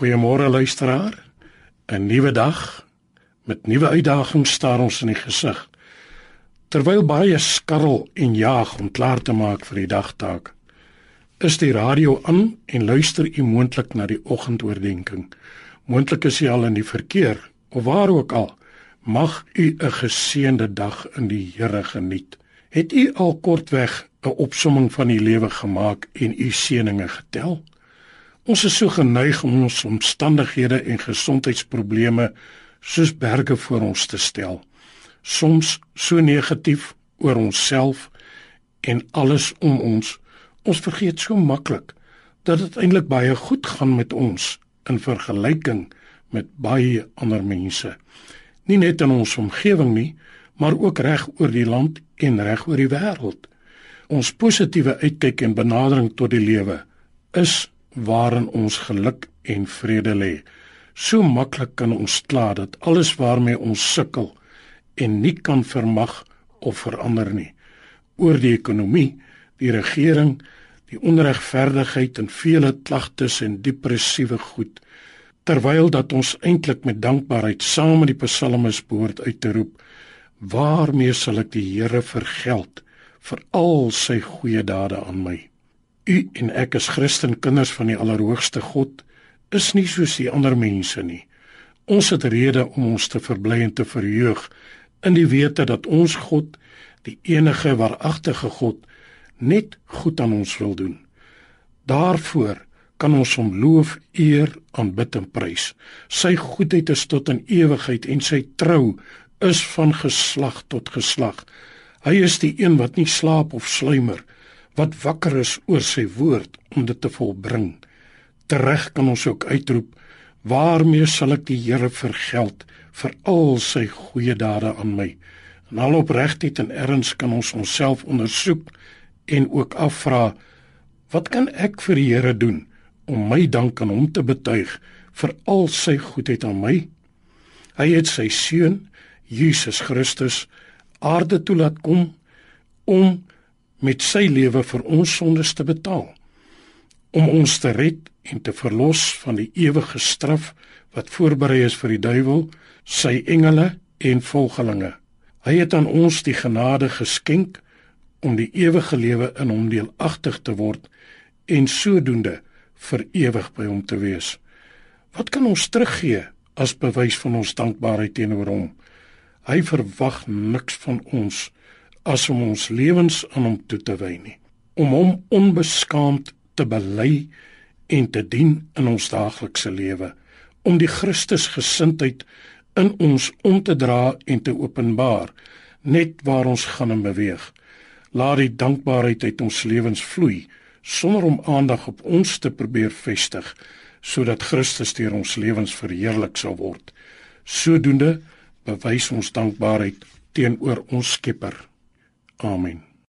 Goeiemôre luisteraar. 'n Nuwe dag met nuwe uitdagings staar ons in die gesig. Terwyl baie skarrel en jaag om klaar te maak vir die dagtaak, is die radio aan en luister u moontlik na die oggendoordenkings. Moontlik is u al in die verkeer of waar ook al. Mag u 'n geseënde dag in die Here geniet. Het u al kortweg 'n opsomming van die lewe gemaak en u seëninge getel? Ons is so geneig om ons omstandighede en gesondheidsprobleme soos berge voor ons te stel. Soms so negatief oor onsself en alles om ons. Ons vergeet so maklik dat dit eintlik baie goed gaan met ons in vergelyking met baie ander mense. Nie net in ons omgewing nie, maar ook reg oor die land en reg oor die wêreld. Ons positiewe uitkyk en benadering tot die lewe is waarin ons geluk en vrede lê. So maklik kan ons kla dat alles waarmee ons sukkel en nie kan vermag of verander nie. Oor die ekonomie, die regering, die onregverdigheid en vele klagtes en depressiewe goed terwyl dat ons eintlik met dankbaarheid saam met die psalmes behoort uit te roep waarmee sal ek die Here vergeld vir al sy goeie dade aan my U en ek as Christen kinders van die Allerhoogste God is nie soos die ander mense nie. Ons het rede om ons te verbly en te verheug in die wete dat ons God, die enige waaragtige God, net goed aan ons wil doen. Daarvoor kan ons hom loof, eer, aanbid en prys. Sy goedheid is tot in ewigheid en sy trou is van geslag tot geslag. Hy is die een wat nie slaap of sluimer nie wat wakker is oor sy woord om dit te volbring. Tereg kan ons ook uitroep: Waarmee sal ek die Here vergeld vir al sy goeie dade aan my? En al opregtheid en erns kan ons onsself ondersoek en ook afvra: Wat kan ek vir die Here doen om my dank aan hom te betuig vir al sy goedheid aan my? Hy het sy seun Jesus Christus aarde toe laat kom om met sy lewe vir ons sondes te betaal om ons te red en te verlos van die ewige straf wat voorberei is vir die duiwel, sy engele en volgelinge. Hy het aan ons die genade geskenk om die ewige lewe in hom deelagtig te word en sodoende vir ewig by hom te wees. Wat kan ons teruggee as bewys van ons dankbaarheid teenoor hom? Hy verwag niks van ons as om ons lewens aan hom toe te wy nie om hom onbeskaamd te bely en te dien in ons daaglikse lewe om die Christusgesindheid in ons om te dra en te openbaar net waar ons gaan en beweeg. Laat die dankbaarheid uit ons lewens vloei sonder om aandag op ons te probeer vestig sodat Christus deur ons lewens verheerlik sal word. Sodoende bewys ons dankbaarheid teenoor ons Skepper Amen.